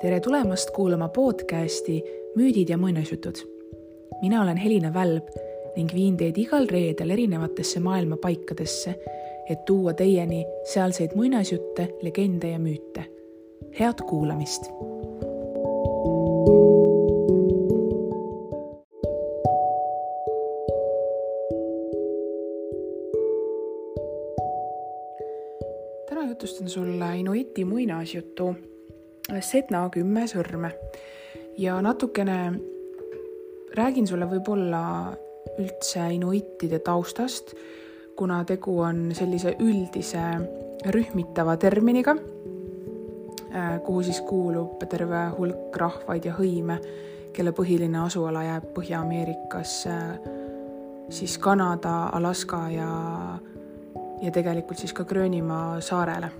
tere tulemast kuulama podcasti Müüdid ja muinasjutud. mina olen Helina Välb ning viin teid igal reedel erinevatesse maailma paikadesse, et tuua teieni sealseid muinasjutte, legende ja müüte. head kuulamist. täna jutustan sulle Inuiti muinasjutu Sedna kümme sõrme. Ja natukene räägin sulle võib-olla üldse inuitide taustast, kuna tegu on sellise üldise rühmitava terminiga, äh, kuhu siis kuulub terve hulk rahvaid ja hõime, kelle põhiline asuala jääb Põhja-Ameerikas, siis Kanada, Alaska ja, ja tegelikult siis ka Gröönimaa saarele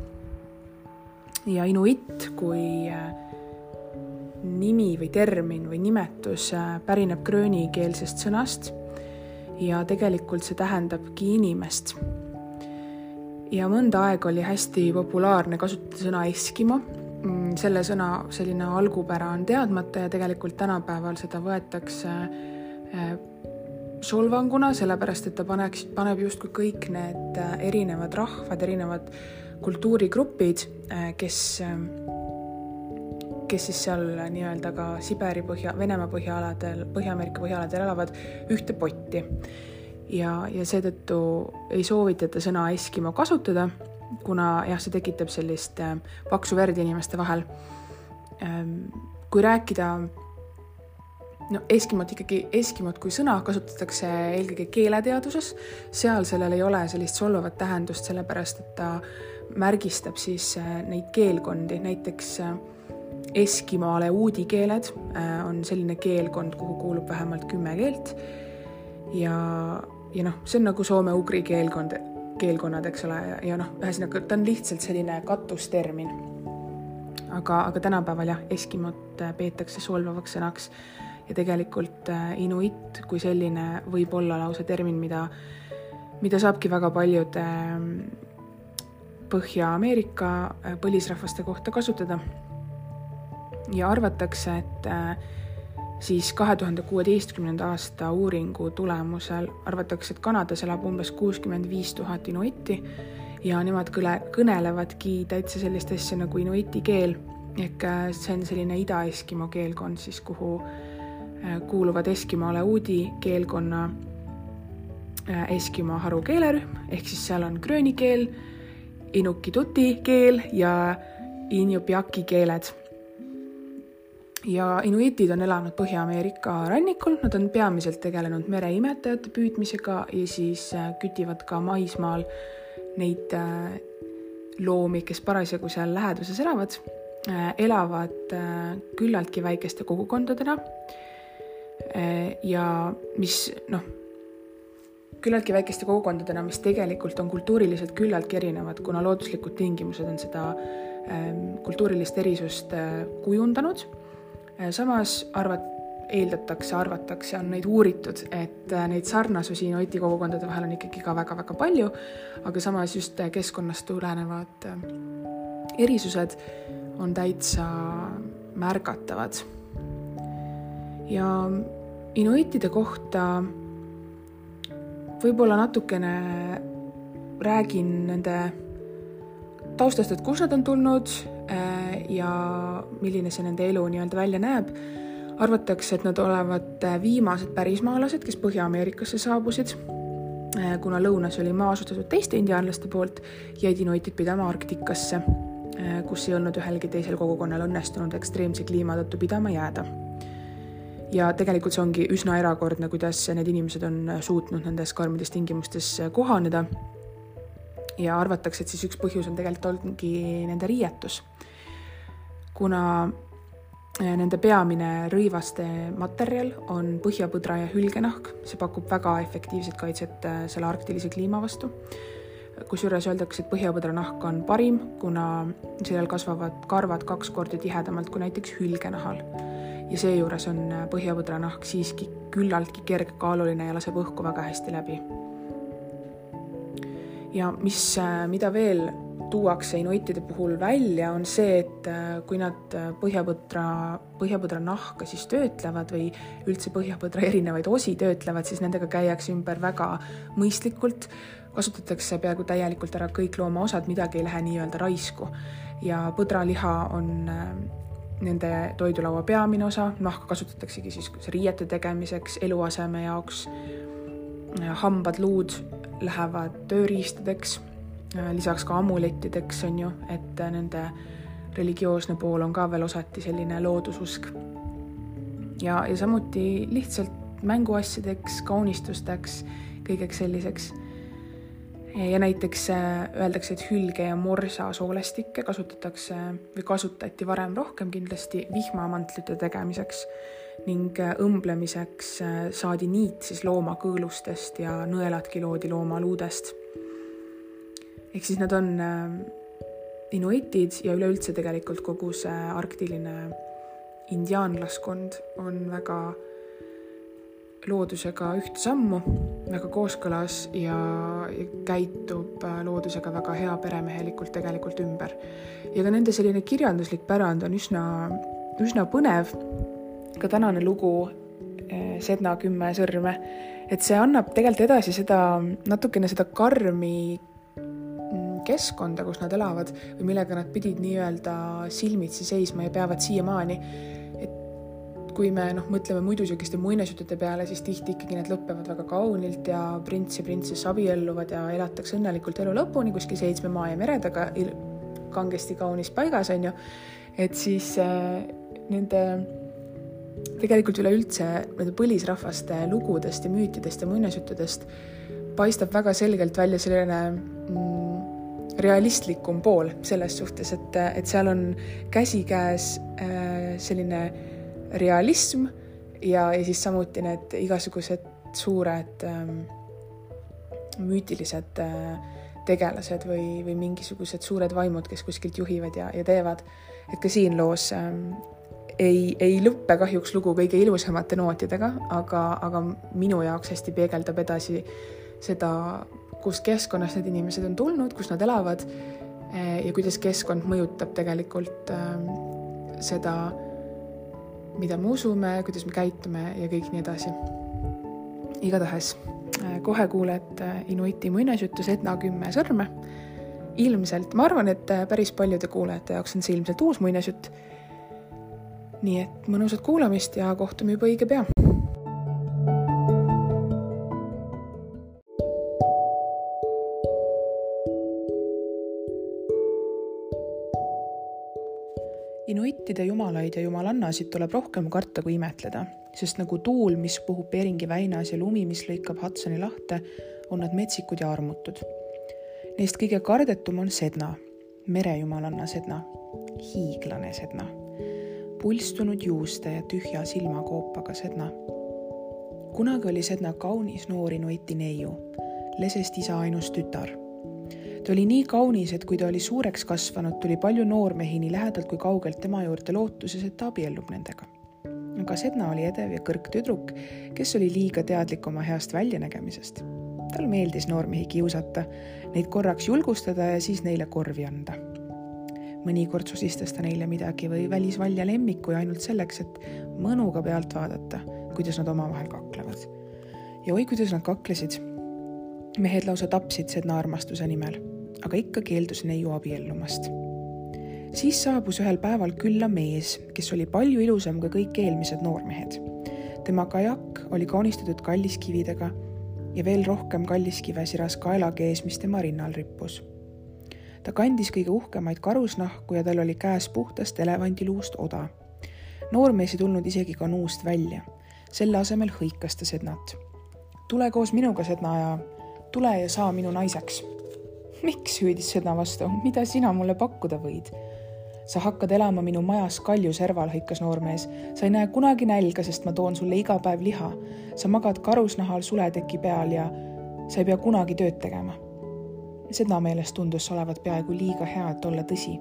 ja inuit kui äh, nimi või termin või nimetus äh, pärineb gröönikeelsest sõnast ja tegelikult see tähendabki inimest. ja mõnda aega oli hästi populaarne kasutada sõna eskimo. Mm, selle sõna selline algupära on teadmata ja tegelikult tänapäeval seda võetakse äh, solvanguna, sellepärast et ta paneks, paneb justkui kõik need erinevad rahvad, erinevad kultuurigrupid, äh, kes, äh, kes siis seal nii-öelda ka Siberi põhja, Venemaa põhjaaladel, Põhja-Ameerika põhjaaladel elavad, ühte potti. ja, ja seetõttu ei soovitata sõna eskimo kasutada, kuna jah, see tekitab sellist äh, paksu verd inimeste vahel. Ähm, kui rääkida no eskimot ikkagi, eskimot kui sõna kasutatakse eelkõige keeleteaduses, seal sellel ei ole sellist solvavat tähendust, sellepärast et ta märgistab siis äh, neid keelkondi, näiteks äh, Eskimoale uudi keeled äh, on selline keelkond, kuhu kuulub vähemalt kümme keelt. ja, ja noh, see on nagu soome-ugri keelkond, keelkonnad, eks ole, ja, ja noh, ühesõnaga ta on lihtsalt selline katustermin. aga, aga tänapäeval jah, Eskimot peetakse solvavaks sõnaks ja tegelikult inuit kui selline võib olla lausa termin, mida, mida saabki väga paljude Põhja-Ameerika äh, põlisrahvaste kohta kasutada. ja arvatakse, et äh, siis kahe tuhande kuueteistkümnenda aasta uuringu tulemusel arvatakse, et Kanadas elab umbes kuuskümmend viis tuhat inuiti ja nemad kõle, kõnelevadki täitsa sellist asja nagu inuiti keel ehk äh, see on selline ida-eskimo keelkond siis, kuhu kuuluvad Eskimoale uudi keelkonna Eskimo haru keelerühm ehk siis seal on grööni keel Inuktituti keel ja Injupjaki keeled. ja inuitid on elanud Põhja-Ameerika rannikul, nad on peamiselt tegelenud mereimetajate püüdmisega ja siis äh, kütivad ka maismaal neid äh, loomi, kes parasjagu seal läheduses elavad, äh, elavad küllaltki väikeste kogukondadena. ja mis noh küllaltki väikeste kogukondadena, mis tegelikult on kultuuriliselt küllaltki erinevad, kuna looduslikud tingimused on seda ähm, kultuurilist erisust äh, kujundanud. Äh, samas arvat-, eeldatakse, arvatakse, on neid uuritud, et äh, neid sarnasusi Inuiti kogukondade vahel on ikkagi ka väga-väga palju, aga samas just keskkonnast tulenevad erisused on täitsa märgatavad. ja inuitide kohta võib-olla natukene räägin nende taustast, et kust nad on tulnud äh, ja milline see nende elu nii-öelda välja näeb. arvatakse, et nad olevat viimased pärismaalased, kes Põhja-Ameerikasse saabusid, äh, kuna lõunas oli maa asutatud teiste indiaanlaste poolt, jäid inuitid pidama Arktikasse, äh, kus ei olnud ühelgi teisel kogukonnal õnnestunud ekstreemse kliima tõttu pidama jääda ja tegelikult see ongi üsna erakordne, kuidas need inimesed on suutnud nendes karmides tingimustes kohaneda. ja arvatakse, et siis üks põhjus on tegelikult olnudki nende riietus. kuna eh, nende peamine rõivaste materjal on põhjapõdra ja hülgenahk, see pakub väga efektiivset kaitset selle arktilise kliima vastu. kusjuures öeldakse, et põhjapõdra nahk on parim, kuna sellel kasvavad karvad kaks korda tihedamalt kui näiteks hülgenahal ja seejuures on põhjapõdranahk siiski küllaltki kergekaaluline ja laseb õhku väga hästi läbi. ja mis, mida veel tuuakse inuitide puhul välja, on see, et kui nad põhjapõdra, põhjapõdra nahka siis töötlevad või üldse põhjapõdra erinevaid osi töötlevad, siis nendega käiakse ümber väga mõistlikult, kasutatakse peaaegu täielikult ära kõik loomaosad, midagi ei lähe nii-öelda raisku. ja põdraliha on nende toidulaua peamine osa, nahka kasutataksegi siis riiete tegemiseks, eluaseme jaoks, hambad, luud lähevad tööriistadeks, lisaks ka amulettideks, on ju, et nende religioosne pool on ka veel osati selline loodususk. ja, ja samuti lihtsalt mänguasjadeks, kaunistusteks, kõigeks selliseks ja näiteks äh, öeldakse, et hülge ja morsa soolestikke kasutatakse või kasutati varem rohkem kindlasti vihmamantlite tegemiseks ning äh, õmblemiseks äh, saadi niit siis looma kõõlustest ja nõeladki loodi loomaluudest. ehk siis nad on inuitid ja üleüldse tegelikult kogu see arktiline indiaanlaskond on väga loodusega ühte sammu, väga kooskõlas ja, ja käitub äh, loodusega väga hea peremehelikult tegelikult ümber. ja ka nende selline kirjanduslik pärand on üsna, üsna põnev. ka tänane lugu äh, Sedna kümme sõrme, et see annab tegelikult edasi seda natukene seda karmi mm, keskkonda, kus nad elavad või millega nad pidid nii-öelda silmitsi seisma ja peavad siiamaani kui me noh, mõtleme muidusükiste muinasjuttude peale, siis tihti ikkagi need lõpevad väga kaunilt ja prints ja printsess abielluvad ja elatakse õnnelikult elu lõpuni kuskil seitsme maa ja mere taga kangesti kaunis paigas, on ju. et siis äh, nende tegelikult üleüldse nende põlisrahvaste lugudest ja müütidest ja muinasjuttudest paistab väga selgelt välja selline mm, realistlikum pool selles suhtes, et, et seal on käsikäes äh, selline realism ja, ja siis samuti need igasugused suured ähm, müütilised äh, tegelased või, või mingisugused suured vaimud, kes kuskilt juhivad ja, ja teevad. et ka siin loos ähm, ei, ei lõppe kahjuks lugu kõige ilusamate nootidega, aga, aga minu jaoks hästi peegeldab edasi seda, kust keskkonnast need inimesed on tulnud, kus nad elavad äh, ja kuidas keskkond mõjutab tegelikult äh, seda mida me usume, kuidas me käitume ja kõik nii edasi. igatahes äh, kohe kuuled äh, Inuiti muinasjutus Etna kümme sõrme. ilmselt, ma arvan, et äh, päris paljude kuulajate jaoks on see ilmselt uus muinasjutt. nii et mõnusat kuulamist ja kohtume juba õige pea inuittide jumalaid ja jumalannasid tuleb rohkem karta kui imetleda, sest nagu tuul, mis puhub Beringi väinas ja lumi, mis lõikab Hudsoni lahte, on nad metsikud ja armutud. Neist kõige kardetum on Sedna, merejumalanna Sedna, hiiglane Sedna, pulstunud juuste ja tühja silmakoopaga Sedna. kunagi oli Sedna kaunis noor inuiti neiu, lesest isa ainus tütar ta oli nii kaunis, et kui ta oli suureks kasvanud, tuli palju noormehi nii lähedalt kui kaugelt tema juurde lootuses, et ta abiellub nendega. aga Sedna oli edev ja kõrg tüdruk, kes oli liiga teadlik oma heast väljanägemisest. tal meeldis noormehi kiusata, neid korraks julgustada ja siis neile korvi anda. mõnikord sosistas ta neile midagi või välis valja lemmiku ja ainult selleks, et mõnuga pealt vaadata, kuidas nad omavahel kaklevad. ja oi, kuidas nad kaklesid mehed lausa tapsid Sedna armastuse nimel, aga ikka keeldus neiu abiellumast. siis saabus ühel päeval külla mees, kes oli palju ilusam kui kõik eelmised noormehed. tema kajak oli kaunistatud kalliskividega ja veel rohkem kalliskive siras kaelakees, mis tema rinnal rippus. ta kandis kõige uhkemaid karusnahku ja tal oli käes puhtast elevandiluust oda. noormees ei tulnud isegi kanuust välja. selle asemel hõikas ta Sednat. tule koos minuga, Sedna, ja tule ja saa minu naiseks. Miks, hüüdis Sedna vastu, mida sina mulle pakkuda võid? sa hakkad elama minu majas kalju serval, hõikas noormees. sa ei näe kunagi nälga, sest ma toon sulle iga päev liha. sa magad karusnahal suleteki peal ja sa ei pea kunagi tööd tegema. Sedna meelest tundus olevat peaaegu liiga hea, et olla tõsi.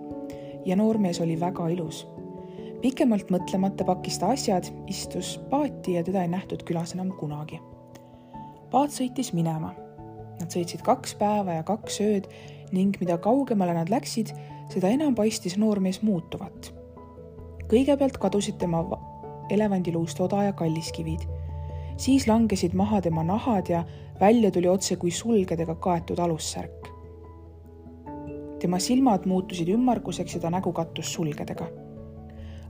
ja noormees oli väga ilus. pikemalt mõtlemata pakkis ta asjad, istus paati ja teda ei nähtud külas enam kunagi. paat sõitis minema Nad sõitsid kaks päeva ja kaks ööd ning mida kaugemale nad läksid, seda enam paistis noormees muutuvat. kõigepealt kadusid tema elevandiluust oda ja kalliskivid, siis langesid maha tema nahad ja välja tuli otse kui sulgedega kaetud alussärk. tema silmad muutusid ümmarguseks ja ta nägu kattus sulgedega.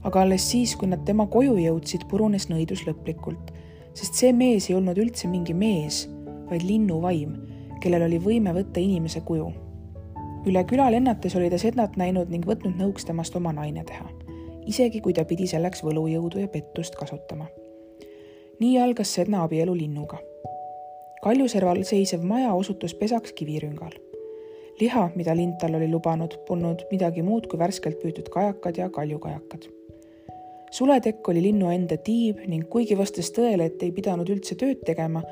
aga alles siis, kui nad tema koju jõudsid, purunes nõidus lõplikult, sest see mees ei olnud üldse mingi mees, vaid linnuvaim, kellel oli võime võtta inimese kuju üle küla lennates oli ta Sednat näinud ning võtnud nõuks temast oma naine teha, isegi kui ta pidi selleks võlujõudu ja pettust kasutama. nii algas Sedna abielu linnuga. kaljuserval seisev maja osutus pesaks kivirüngal. liha, mida lind talle oli lubanud, polnud midagi muud kui värskelt püütud kajakad ja kaljukajakad suletekk oli linnu enda tiib ning kuigi vastas tõele, et ei pidanud üldse tööd tegema,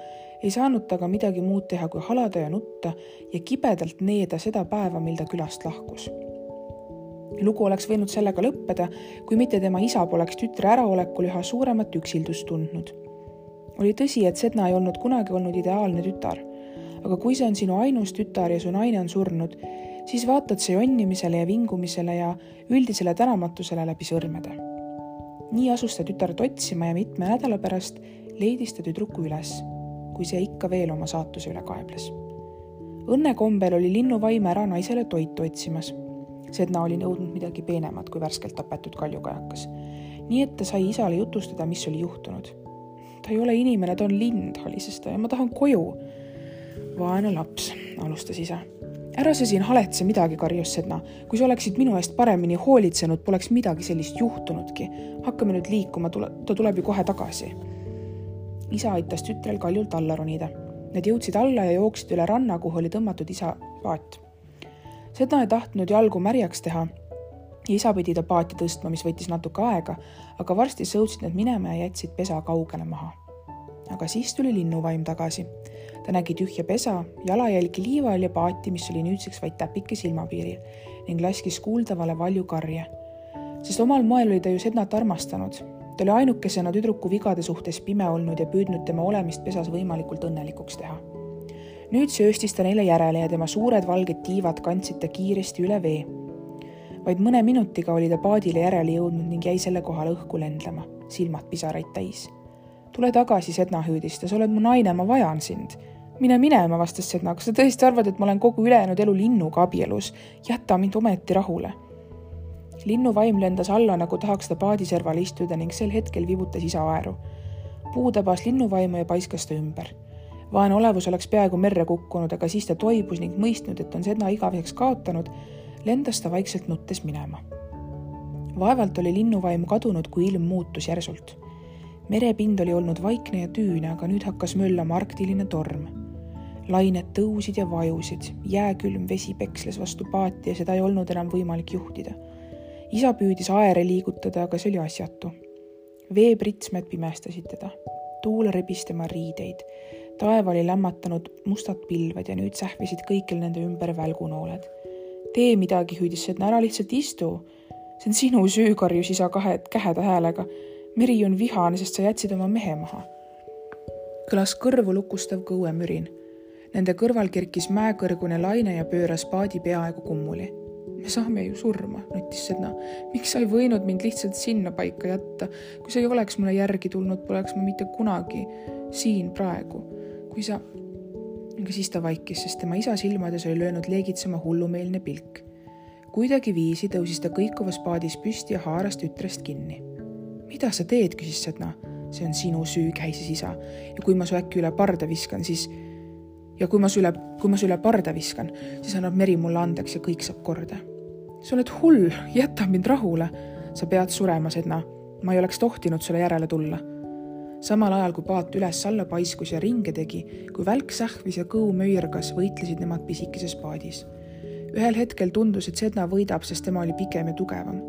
ei saanud ta ka midagi muud teha, kui halada ja nutta ja kibedalt needa seda päeva, mil ta külast lahkus. lugu oleks võinud sellega lõppeda, kui mitte tema isa poleks tütre äraolekul üha suuremat üksildust tundnud. oli tõsi, et Sedna ei olnud kunagi olnud ideaalne tütar, aga kui see on sinu ainus tütar ja su naine on surnud, siis vaatad sa jonnimisele ja vingumisele ja üldisele tänamatusele läbi sõrmede. nii asus ta tütart otsima ja mitme nädala pärast leidis ta tüdruku üles kui see ikka veel oma saatuse üle kaebles. õnnekombel oli linnuvaim ära naisele toitu otsimas. Sedna oli nõudnud midagi peenemat kui värskelt tapetud kaljukajakas. nii et ta sai isale jutustada, mis oli juhtunud. ta ei ole inimene, ta on lind, halises ta ja ma tahan koju. vaene laps, alustas isa ära sa siin haletse midagi, karjus Sedna. kui sa oleksid minu eest paremini hoolitsenud, poleks midagi sellist juhtunudki. hakkame nüüd liikuma, tule, ta tuleb ju kohe tagasi isa aitas tütrel kaljult alla ronida. Need jõudsid alla ja jooksid üle ranna, kuhu oli tõmmatud isa paat. seda ei tahtnud jalgu märjaks teha isa pidi ta paati tõstma, mis võttis natuke aega, aga varsti sõudsid nad minema ja jätsid pesa kaugele maha. aga siis tuli linnuvaim tagasi. ta nägi tühja pesa, jalajälgi liival ja paati, mis oli nüüdseks vaid täpike silmapiiril ning laskis kuuldavale valju karje. sest omal moel oli ta ju Sednat armastanud ta oli ainukesena tüdruku vigade suhtes pime olnud ja püüdnud tema olemist pesas võimalikult õnnelikuks teha. nüüd sööstis ta neile järele ja tema suured valged tiivad kandsid ta kiiresti üle vee. vaid mõne minutiga oli ta paadile järele jõudnud ning jäi selle kohal õhku lendlema, silmad pisaraid täis. tule tagasi, Sedna hüüdis ta, sa oled mu naine, ma vajan sind. mine minema, vastas Sedna, kas sa tõesti arvad, et ma olen kogu ülejäänud elu linnuga abielus? jäta mind ometi rahule linnuvaim lendas alla, nagu tahaks ta paadiserval istuda ning sel hetkel vibutas isa aeru. puu tabas linnuvaimu ja paiskas ta ümber. vaene olevus oleks peaaegu merre kukkunud, aga siis ta toibus ning mõistnud, et on seda igaveseks kaotanud, lendas ta vaikselt nuttes minema. vaevalt oli linnuvaim kadunud, kui ilm muutus järsult. merepind oli olnud vaikne ja tüüne, aga nüüd hakkas möllama arktiline torm lained tõusid ja vajusid, jääkülm vesi peksles vastu paati ja seda ei olnud enam võimalik juhtida isa püüdis aere liigutada, aga see oli asjatu. veepritsmed pimestasid teda, tuul rebis tema riideid, taeva oli lämmatanud mustad pilved ja nüüd sähvisid kõikjal nende ümber välgunooled. tee midagi, hüüdis Sedna, ära lihtsalt istu. see on sinu süü, karjus isa kahe käheda häälega. meri on vihane, sest sa jätsid oma mehe maha. kõlas kõrvu lukustav kõuemürin. Nende kõrval kerkis mäekõrgune laine ja pööras paadi peaaegu kummuli me saame ju surma, nuttis Sedna. miks sa ei võinud mind lihtsalt sinnapaika jätta? kui sa ei oleks mulle järgi tulnud, poleks ma mitte kunagi siin praegu. kui sa, aga siis ta vaikis, sest tema isa silmades oli löönud leegitsema hullumeelne pilk. kuidagiviisi tõusis ta kõikuvas paadis püsti ja haaras tütrest kinni. mida sa teed, küsis Sedna. see on sinu süü, käisis isa. ja kui ma su äkki üle parda viskan, siis ja kui ma su üle, kui ma su üle parda viskan, siis annab meri mulle andeks ja kõik saab korda. sa oled hull, jäta mind rahule. sa pead surema, Sedna. ma ei oleks tohtinud sulle järele tulla. samal ajal, kui paat üles-alla paiskus ja ringe tegi, kui välk sähvis ja kõu möirgas, võitlesid nemad pisikeses paadis. ühel hetkel tundus, et Sedna võidab, sest tema oli pikem ja tugevam,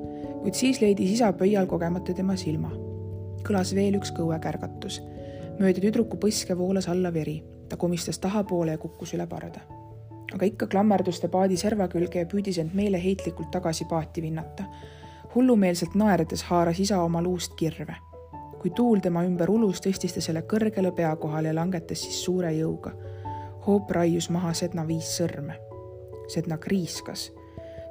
kuid siis leidis isa pöial kogemata tema silma. kõlas veel üks kõuekärgatus. mööda tüdruku põske voolas alla veri ta komistas tahapoole ja kukkus üle parda. aga ikka klammerdus ta paadi serva külge ja püüdis end meeleheitlikult tagasi paati vinnata. hullumeelselt naerdes haaras isa oma luust kirve. kui tuul tema ümber ulus, tõstis ta selle kõrgele pea kohale ja langetas siis suure jõuga. hoop raius maha sedna viis sõrme. Sedna kriiskas.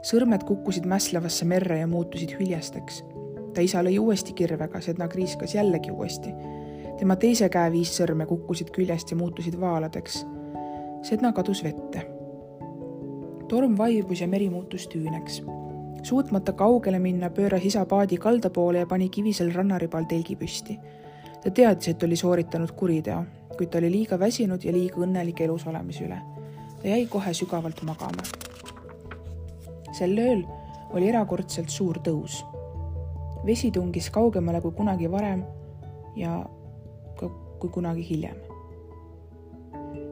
sõrmed kukkusid mässlavasse merre ja muutusid hüljesteks. ta isa lõi uuesti kirvega, Sedna kriiskas jällegi uuesti. Tema teise käe viis sõrme kukkusid küljest ja muutusid vaaladeks. Sedna kadus vette. torm vaibus ja meri muutus tüüneks suutmata kaugele minna, pööras isa paadi kalda poole ja pani kivisel rannaribal telgi püsti. ta teadis, et oli sooritanud kuriteo, kuid ta oli liiga väsinud ja liiga õnnelik elus olemise üle. ta jäi kohe sügavalt magama. sel ööl oli erakordselt suur tõus. vesi tungis kaugemale kui kunagi varem ja kui kunagi hiljem.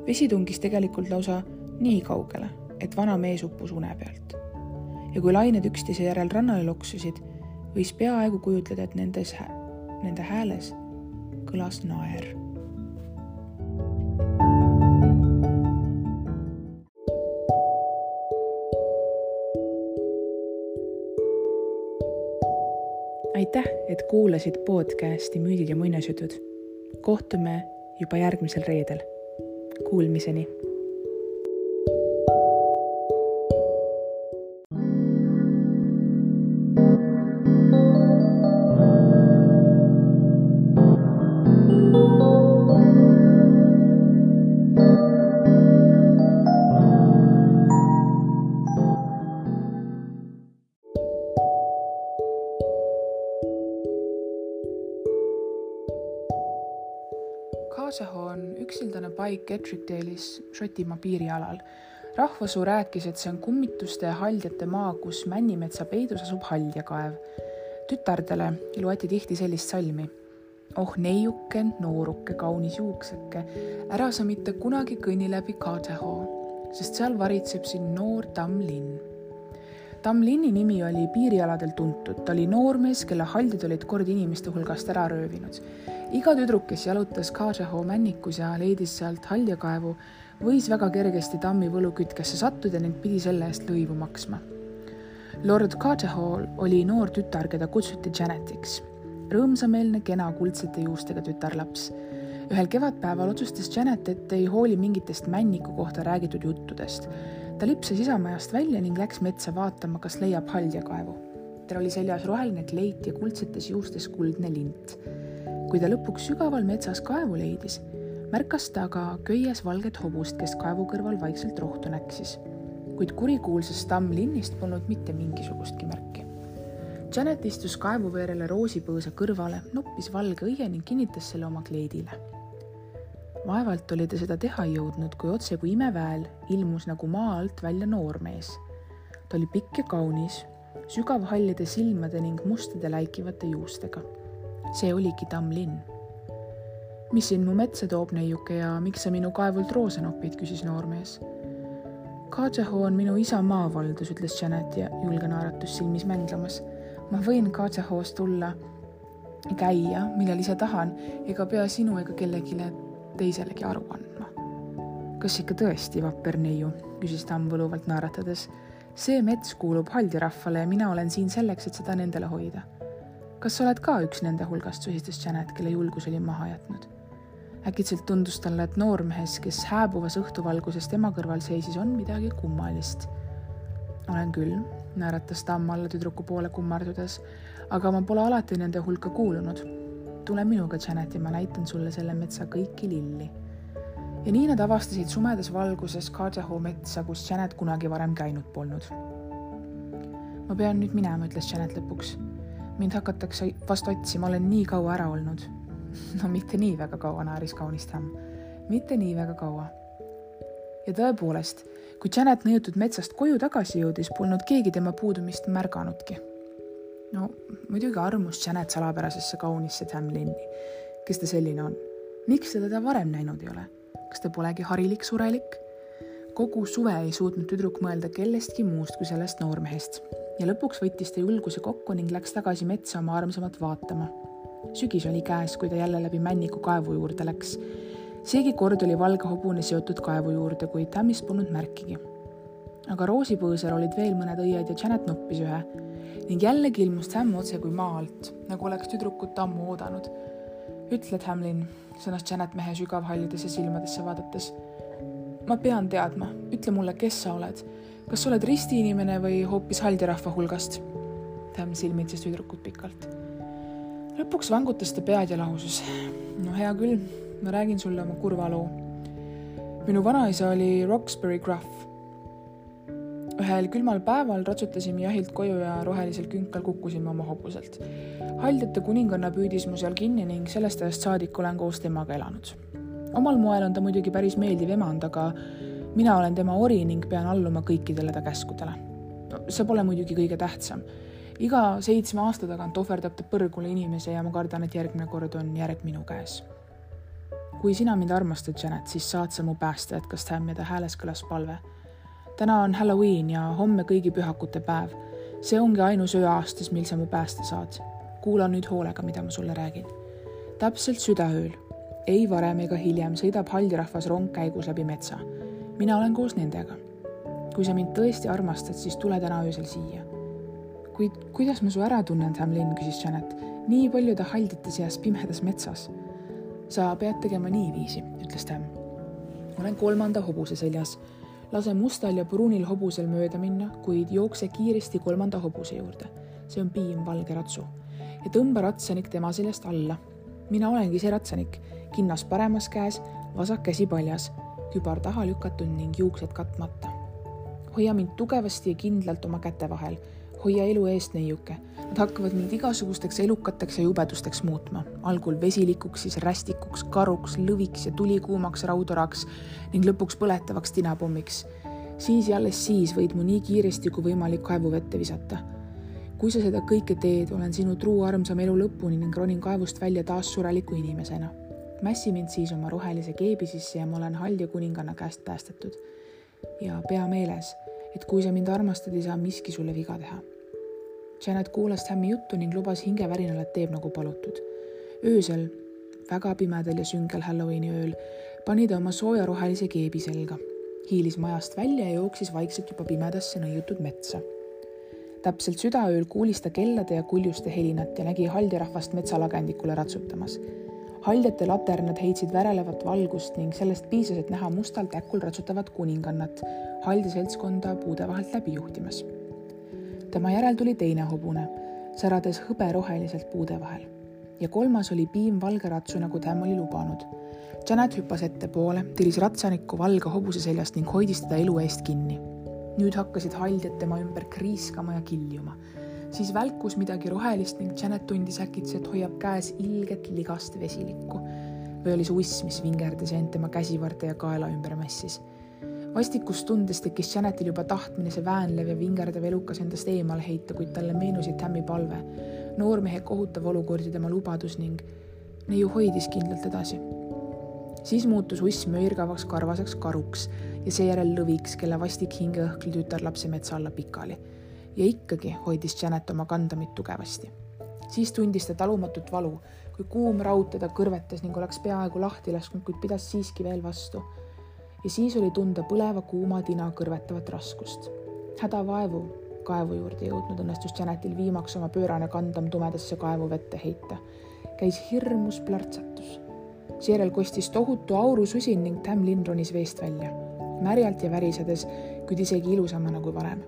vesi tungis tegelikult lausa nii kaugele, et vana mees uppus une pealt ja kui lained üksteise järel rannale loksusid, võis peaaegu kujutleda, et nendes, nende hääles kõlas naer. aitäh, et kuulasid podcasti Müüdid ja muinasjutud. Kohtume juba järgmisel reedel. Kuulmiseni Ettrickdale'is Šotimaa piirialal. rahvasuu rääkis, et see on kummituste ja haljate maa, kus Männimetsa peidus asub haljakaev. tütardele loeti tihti sellist salmi. oh neiuke, nooruke, kaunis juukseke, ära sa mitte kunagi kõnni läbi Kaasahoo, sest seal varitseb sind noor tammlinn Tamlini nimi oli piirialadel tuntud, ta oli noormees, kelle haldid olid kord inimeste hulgast ära röövinud iga tüdruk, kes jalutas Kaasahoo männikus ja leidis sealt haljakaevu, võis väga kergesti tammi võlukütkesse sattuda ning pidi selle eest lõivu maksma. Lord Kaasahoo oli noor tütar, keda kutsuti Janetiks. rõõmsameelne, kena, kuldsete juustega tütarlaps. ühel kevadpäeval otsustas Janet, et ei hooli mingitest männiku kohta räägitud juttudest. Ta lipsas isamajast välja ning läks metsa vaatama, kas leiab haljakaevu. tal oli seljas roheline kleit ja kuldsetes juustes kuldne lint kui ta lõpuks sügaval metsas kaevu leidis, märkas ta aga köies valget hobust, kes kaevu kõrval vaikselt rohtu näksis. kuid kurikuulsast tammlinnist polnud mitte mingisugustki märki. Janet istus kaevuveerele roosipõõsa kõrvale, noppis valge õie ning kinnitas selle oma kleidile. Vaevalt oli ta seda teha jõudnud, kui otse kui imeväel ilmus nagu maa alt välja noormees. ta oli pikk ja kaunis, sügavhallide silmade ning mustade läikivate juustega see oligi Tamlinn. mis sind mu metsa toob, neiuke, ja miks sa minu kaevult roose nopid, küsis noormees. Kajaho on minu isa maavaldus, ütles Janet ja julge naeratus silmis mänglemas. ma võin Kajahoost tulla, käia, millal ise tahan, ega pea sinu ega kellelegi teiselegi aru andma. kas ikka tõesti, vapper neiu, küsis tamm võluvalt naeratades. see mets kuulub haldirahvale ja mina olen siin selleks, et seda nendele hoida kas sa oled ka üks nende hulgast, sosistas Janet, kelle julgus oli maha jätnud. äkitselt tundus talle, et noormehes, kes hääbuvas õhtuvalguses tema kõrval seisis, on midagi kummalist. olen küll, naeratas tamm alla tüdruku poole kummardudes, aga ma pole alati nende hulka kuulunud. Tule minuga, Janet, ja ma näitan sulle selle metsa kõiki lilli. ja nii nad avastasid sumedas valguses Cardaho metsa, kus Janet kunagi varem käinud polnud. ma pean nüüd minema, ütles Janet lõpuks mind hakatakse vast otsima, olen nii kaua ära olnud. no mitte nii väga kaua, naeris kaunis tamm. mitte nii väga kaua. ja tõepoolest, kui Janet nõjutud metsast koju tagasi jõudis, polnud keegi tema puudumist märganudki. No muidugi armus Janet salapärasesse kaunisse Tamlinni. kes ta selline on? miks ta teda varem näinud ei ole? kas ta polegi harilik surelik? kogu suve ei suutnud tüdruk mõelda kellestki muust kui sellest noormehest ja lõpuks võttis ta julguse kokku ning läks tagasi metsa oma armsamat vaatama. sügis oli käes, kui ta jälle läbi Männiku kaevu juurde läks. seegi kord oli valge hobune seotud kaevu juurde, kuid tammist polnud märkigi. Aga roosipõõsal olid veel mõned õied ja Janet noppis ühe ning jällegi ilmus Sam otse kui maa alt, nagu oleks tüdrukut ammu oodanud. ütled, Hamlin, sõnas Janet mehe sügavhallidesse silmadesse vaadates. ma pean teadma, ütle mulle, kes sa oled kas sa oled ristiinimene või hoopis haldirahva hulgast? Tam silmitses tüdrukut pikalt. lõpuks vangutas ta pead ja lausus. no hea küll, ma räägin sulle oma kurva loo. minu vanaisa oli Roxbury Gruff. Ühel külmal päeval ratsutasime jahilt koju ja rohelisel künkal kukkusime oma hobuselt. haldjate kuninganna püüdis mu seal kinni ning sellest ajast saadik olen koos temaga elanud. omal moel on ta muidugi päris meeldiv emand, aga mina olen tema ori ning pean alluma kõikidele ta käskudele. see pole muidugi kõige tähtsam. iga seitsme aasta tagant ohverdab ta põrgule inimese ja ma kardan, et järgmine kord on järg minu käes. kui sina mind armastad, Janet, siis saad sa mu päästa, jätkas Tam ja ta hääles kõlas palve. Täna on Halloween ja homme kõigi pühakute päev. see ongi ainus öö aastas, mil sa mu päästa saad. kuula nüüd hoolega, mida ma sulle räägin. täpselt südaööl, ei varem ega hiljem sõidab haldirahvas rongkäigus läbi metsa mina olen koos nendega. kui sa mind tõesti armastad, siis tule täna öösel siia. kuid kuidas ma su ära tunnen, Tamlin, küsis Janet. nii paljude haldjate seas pimedas metsas. sa pead tegema niiviisi, ütles Tam. olen kolmanda hobuse seljas. Lase mustal ja pruunil hobusel mööda minna, kuid jookse kiiresti kolmanda hobuse juurde. see on piim valge ratsu ja tõmba ratsanik tema seljast alla. mina olengi see ratsanik, kinnas paremas käes, vasak käsi paljas kübar taha lükatud ning juuksed katmata. hoia mind tugevasti ja kindlalt oma käte vahel, hoia elu eest, neiuke. Nad hakkavad mind igasugusteks elukateks ja jubedusteks muutma, algul vesilikuks, siis rästikuks, karuks, lõviks ja tulikuumaks raudoraks ning lõpuks põletavaks tinapommiks. siis ja alles siis võid mu nii kiiresti kui võimalik kaevuvette visata kui sa seda kõike teed, olen sinu truu armsam elu lõpuni ning ronin kaevust välja taas sureliku inimesena mässi mind siis oma rohelise keebi sisse ja ma olen Halja kuninganna käest päästetud. ja pea meeles, et kui sa mind armastad, ei saa miski sulle viga teha. Janet kuulas Tammi juttu ning lubas hingevärinal, et teeb nagu palutud. öösel, väga pimedal ja süngel Halloweeni ööl, pani ta oma sooja rohelise keebi selga, hiilis majast välja ja jooksis vaikselt juba pimedasse nõiutud metsa täpselt südaööl kuulis ta kellade ja kuljuste helinat ja nägi haldirahvast metsalagendikule ratsutamas haljate laternad heitsid värelevat valgust ning sellest piisas, et näha mustal täkul ratsutavat kuningannat haldi seltskonda puude vahelt läbi juhtimas. Tema järel tuli teine hobune, särades hõberoheliselt puude vahel ja kolmas oli piimvalge ratsu, nagu Tam oli lubanud. Janet hüppas ettepoole, tiris ratsanikku valge hobuse seljast ning hoidis teda elu eest kinni. nüüd hakkasid haljad tema ümber kriiskama ja kiljuma siis välkus midagi rohelist ning Janet tundis äkitselt, et hoiab käes ilget ligast vesilikku. või oli see uss, mis vingerdas ja end tema käsivarde ja kaela ümber mässis. Vastikust tundes tekkis Janetil juba tahtmine see väänlev ja vingerdav elukas endast eemale heita, kuid talle meenusid Tammi palve, noormehe kohutav olukord ja tema lubadus ning neiu hoidis kindlalt edasi siis muutus uss möirgavaks karvaseks karuks ja seejärel lõviks, kelle vastik hingeõhkli tütarlapse metsa alla pikali ja ikkagi hoidis Janet oma kandamit tugevasti. siis tundis ta talumatut valu, kui kuum raud teda kõrvetas ning oleks peaaegu lahti lasknud, kuid pidas siiski veel vastu. Ja siis oli tunda põleva kuuma tina kõrvetavat raskust. hädavaevu kaevu juurde jõudnud õnnestus Janetil viimaks oma pöörane kandam tumedasse kaevuvette heita. käis hirmus plärtsatus. seejärel kostis tohutu aurususin ning Tam Linn ronis veest välja, märjalt ja värisedes, kuid isegi ilusamana kui varem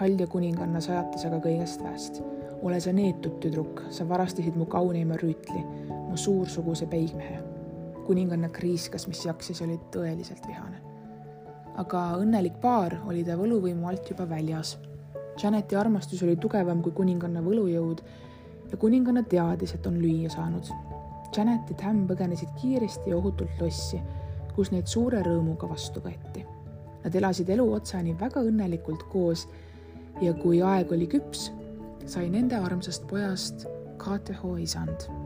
hall ja kuninganna sajatas aga kõigest väest. ole sa neetud tüdruk, sa varastasid mu kauneima rüütli, mu suursuguse peigmehe. Kuninganna kriiskas, mis jaksis, oli tõeliselt vihane. aga õnnelik paar oli ta võluvõimu alt juba väljas. Janeti armastus oli tugevam kui kuninganna võlujõud ja kuninganna teadis, et on lüüa saanud. Janet ja Tam põgenesid kiiresti ja ohutult lossi, kus neid suure rõõmuga vastu võeti. Nad elasid elu otsani väga õnnelikult koos ja kui aeg oli küps, sai nende armsast pojast KTH isand